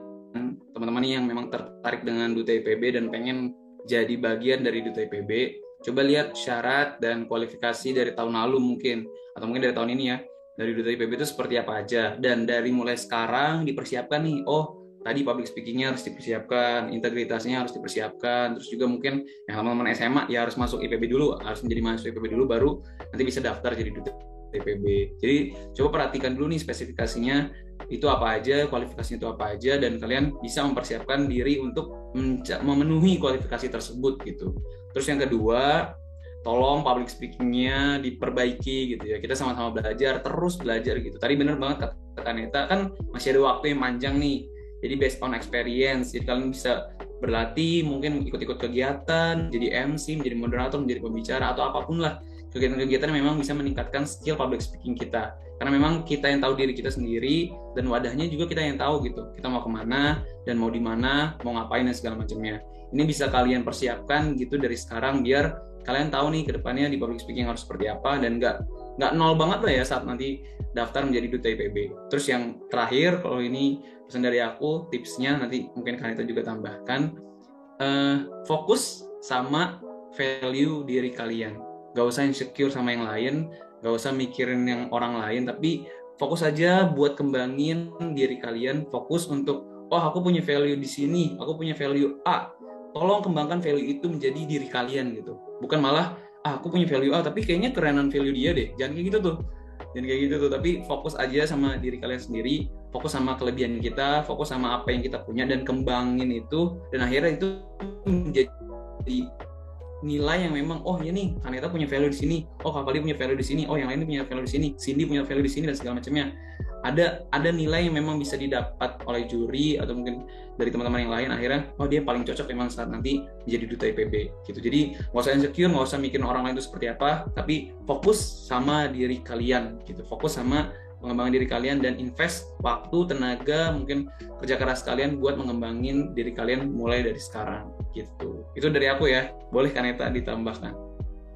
teman-teman yang memang tertarik dengan Duta IPB dan pengen jadi bagian dari Duta IPB, coba lihat syarat dan kualifikasi dari tahun lalu mungkin atau mungkin dari tahun ini ya. Dari Duta IPB itu seperti apa aja dan dari mulai sekarang dipersiapkan nih. Oh, tadi public speakingnya harus dipersiapkan, integritasnya harus dipersiapkan, terus juga mungkin yang teman-teman SMA ya harus masuk IPB dulu, harus menjadi mahasiswa IPB dulu baru nanti bisa daftar jadi duta IPB. Jadi coba perhatikan dulu nih spesifikasinya itu apa aja, kualifikasinya itu apa aja, dan kalian bisa mempersiapkan diri untuk memenuhi kualifikasi tersebut gitu. Terus yang kedua, tolong public speakingnya diperbaiki gitu ya. Kita sama-sama belajar, terus belajar gitu. Tadi bener banget kata Neta kan masih ada waktu yang panjang nih. Jadi based on experience, jadi kalian bisa berlatih, mungkin ikut-ikut kegiatan, jadi MC, menjadi moderator, menjadi pembicara atau apa pun lah kegiatan-kegiatan yang memang bisa meningkatkan skill public speaking kita. Karena memang kita yang tahu diri kita sendiri dan wadahnya juga kita yang tahu gitu. Kita mau ke mana dan mau di mana mau ngapain dan segala macamnya. Ini bisa kalian persiapkan gitu dari sekarang biar kalian tahu nih ke depannya di public speaking harus seperti apa dan nggak nggak nol banget lah ya saat nanti daftar menjadi duta IPB. Terus yang terakhir kalau ini pesan dari aku tipsnya nanti mungkin kalian juga tambahkan. Uh, fokus sama value diri kalian gak usah insecure sama yang lain gak usah mikirin yang orang lain tapi fokus aja buat kembangin diri kalian fokus untuk oh aku punya value di sini aku punya value A. Tolong kembangkan value itu menjadi diri kalian gitu. Bukan malah ah, aku punya value A tapi kayaknya kerenan value dia deh. Jangan kayak gitu tuh. Jangan kayak gitu tuh tapi fokus aja sama diri kalian sendiri fokus sama kelebihan kita fokus sama apa yang kita punya dan kembangin itu. Dan akhirnya itu menjadi nilai yang memang oh ya nih Kaneta punya value di sini oh Kak Fali punya value di sini oh yang lain punya value di sini Cindy punya value di sini dan segala macamnya. Ada ada nilai yang memang bisa didapat oleh juri atau mungkin dari teman-teman yang lain akhirnya oh dia paling cocok memang saat nanti menjadi duta IPB gitu. Jadi nggak usah insecure nggak usah mikirin orang lain itu seperti apa tapi fokus sama diri kalian gitu. Fokus sama pengembangan diri kalian dan invest waktu, tenaga, mungkin kerja keras kalian buat mengembangin diri kalian mulai dari sekarang gitu. Itu dari aku ya. Boleh Kaneta ditambahkan?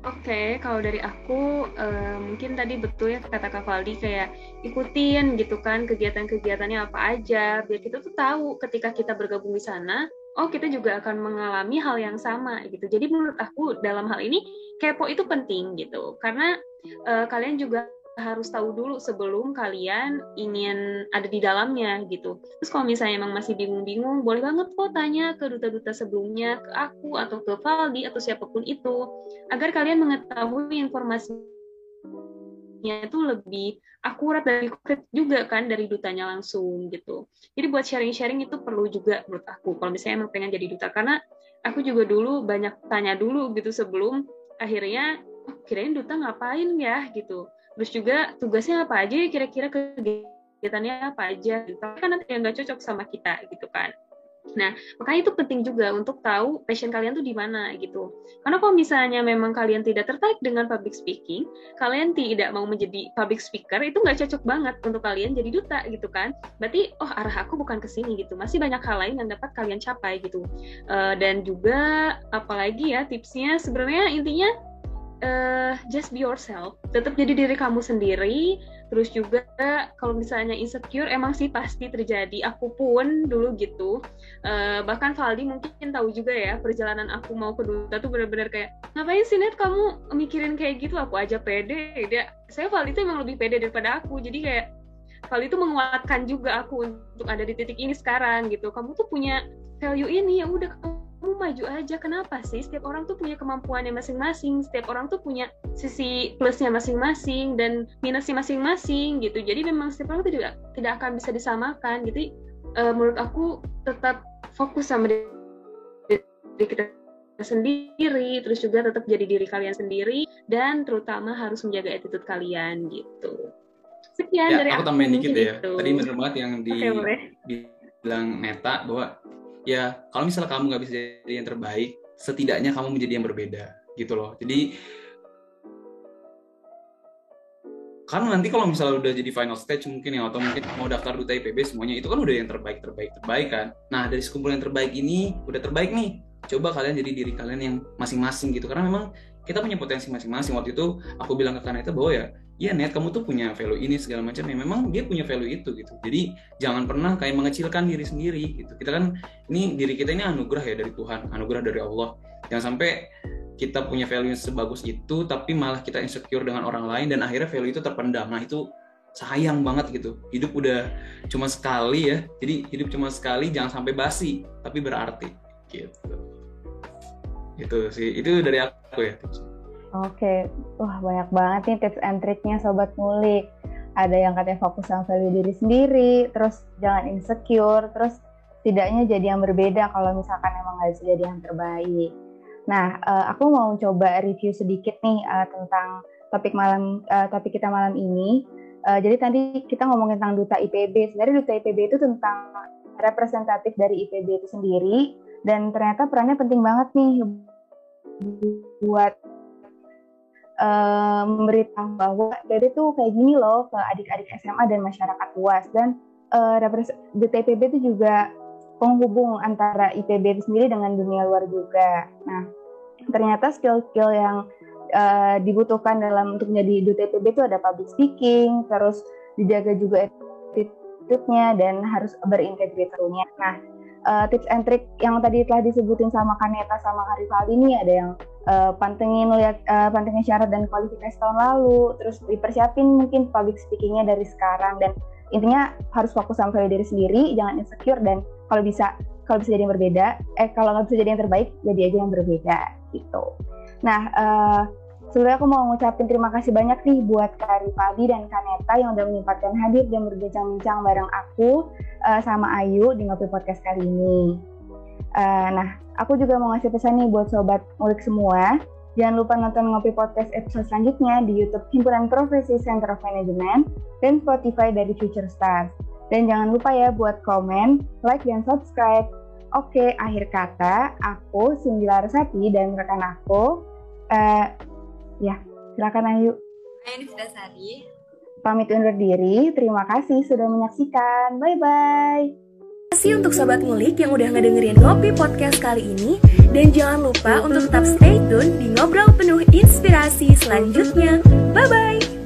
Oke, kalau dari aku uh, mungkin tadi betul ya kata Kak Valdi kayak ikutin gitu kan kegiatan-kegiatannya apa aja biar kita tuh tahu ketika kita bergabung di sana, oh kita juga akan mengalami hal yang sama gitu. Jadi menurut aku dalam hal ini kepo itu penting gitu karena uh, kalian juga harus tahu dulu sebelum kalian ingin ada di dalamnya gitu. Terus kalau misalnya emang masih bingung-bingung, boleh banget kok tanya ke duta-duta sebelumnya, ke aku atau ke Valdi atau siapa pun itu, agar kalian mengetahui informasinya itu lebih akurat dan konkret juga kan dari dutanya langsung gitu. Jadi buat sharing-sharing itu perlu juga menurut aku. Kalau misalnya emang pengen jadi duta, karena aku juga dulu banyak tanya dulu gitu sebelum akhirnya oh, kirain duta ngapain ya gitu terus juga tugasnya apa aja kira-kira kegiatannya apa aja gitu. kan nanti yang nggak cocok sama kita gitu kan Nah, makanya itu penting juga untuk tahu passion kalian tuh di mana gitu. Karena kalau misalnya memang kalian tidak tertarik dengan public speaking, kalian tidak mau menjadi public speaker, itu nggak cocok banget untuk kalian jadi duta gitu kan. Berarti, oh arah aku bukan ke sini gitu. Masih banyak hal lain yang dapat kalian capai gitu. Uh, dan juga apalagi ya tipsnya sebenarnya intinya uh, just be yourself, tetap jadi diri kamu sendiri. Terus juga kalau misalnya insecure emang sih pasti terjadi. Aku pun dulu gitu. Uh, bahkan Valdi mungkin tahu juga ya perjalanan aku mau ke duta tuh benar-benar kayak ngapain sih net kamu mikirin kayak gitu? Aku aja pede. Dia, saya Valdi tuh emang lebih pede daripada aku. Jadi kayak Valdi itu menguatkan juga aku untuk ada di titik ini sekarang gitu. Kamu tuh punya value ini ya udah kamu maju aja. Kenapa sih? Setiap orang tuh punya kemampuannya masing-masing. Setiap orang tuh punya sisi plusnya masing-masing dan minusnya masing-masing gitu. Jadi memang setiap orang tidak tidak akan bisa disamakan gitu. Uh, menurut aku tetap fokus sama diri, diri kita sendiri terus juga tetap jadi diri kalian sendiri dan terutama harus menjaga attitude kalian gitu. Sekian ya, dari aku tambahin dikit ya. gitu. tadi benar banget yang di okay, bilang Neta bahwa ya kalau misalnya kamu nggak bisa jadi yang terbaik setidaknya kamu menjadi yang berbeda gitu loh. Jadi karena nanti kalau misalnya udah jadi final stage mungkin ya atau mungkin mau daftar duta IPB semuanya itu kan udah yang terbaik terbaik terbaik kan. Nah dari sekumpulan yang terbaik ini udah terbaik nih. Coba kalian jadi diri kalian yang masing-masing gitu. Karena memang kita punya potensi masing-masing. Waktu itu aku bilang ke Kaneta bahwa ya iya net kamu tuh punya value ini segala macam ya. Memang dia punya value itu gitu. Jadi jangan pernah kayak mengecilkan diri sendiri gitu. Kita kan ini diri kita ini anugerah ya dari Tuhan anugerah dari Allah. Jangan sampai kita punya value sebagus itu tapi malah kita insecure dengan orang lain dan akhirnya value itu terpendam. Nah itu sayang banget gitu. Hidup udah cuma sekali ya. Jadi hidup cuma sekali jangan sampai basi tapi berarti gitu. Itu sih itu dari aku ya Oke, wah banyak banget nih tips and triknya Sobat Ngulik. Ada yang katanya fokus sama value diri sendiri, terus jangan insecure, terus tidaknya jadi yang berbeda kalau misalkan emang nggak bisa jadi yang terbaik. Nah, uh, aku mau coba review sedikit nih uh, tentang topik malam uh, topik kita malam ini. Uh, jadi tadi kita ngomongin tentang duta IPB. Sebenarnya duta IPB itu tentang representatif dari IPB itu sendiri dan ternyata perannya penting banget nih buat uh, memberitahu bahwa IPB tuh kayak gini loh ke adik-adik SMA dan masyarakat luas dan uh, di TPB itu juga penghubung antara IPB itu sendiri dengan dunia luar juga. Nah, ternyata skill-skill yang uh, dibutuhkan dalam untuk menjadi duta IPB itu ada public speaking, terus dijaga juga attitude-nya dan harus berintegritas. Nah, uh, tips and trick yang tadi telah disebutin sama Kaneta sama Harifaldi ini ada yang uh, pantengin lihat uh, pantengin syarat dan kualifikasi tahun lalu terus dipersiapin mungkin public speakingnya dari sekarang dan intinya harus fokus sama diri sendiri jangan insecure dan kalau bisa kalau bisa jadi yang berbeda eh kalau nggak bisa jadi yang terbaik jadi aja yang berbeda gitu nah uh, Sebenarnya aku mau ngucapin terima kasih banyak nih buat Kak Rifaldi dan Kaneta yang udah menyempatkan hadir dan berbincang-bincang bareng aku uh, sama Ayu di Ngopi Podcast kali ini. Uh, nah, aku juga mau ngasih pesan nih buat sobat mulik semua. Jangan lupa nonton Ngopi Podcast episode selanjutnya di YouTube Himpunan Profesi Center of Management dan Spotify dari Future Stars. Dan jangan lupa ya buat komen, like, dan subscribe. Oke, akhir kata, aku Cindy Larasati dan rekan aku uh, Ya, silakan Ayu. Ayu Sari. Pamit undur diri. Terima kasih sudah menyaksikan. Bye-bye. Kasih untuk Sobat Ngulik yang udah ngedengerin Ngopi Podcast kali ini. Dan jangan lupa untuk tetap stay tune di Ngobrol Penuh Inspirasi selanjutnya. Bye-bye!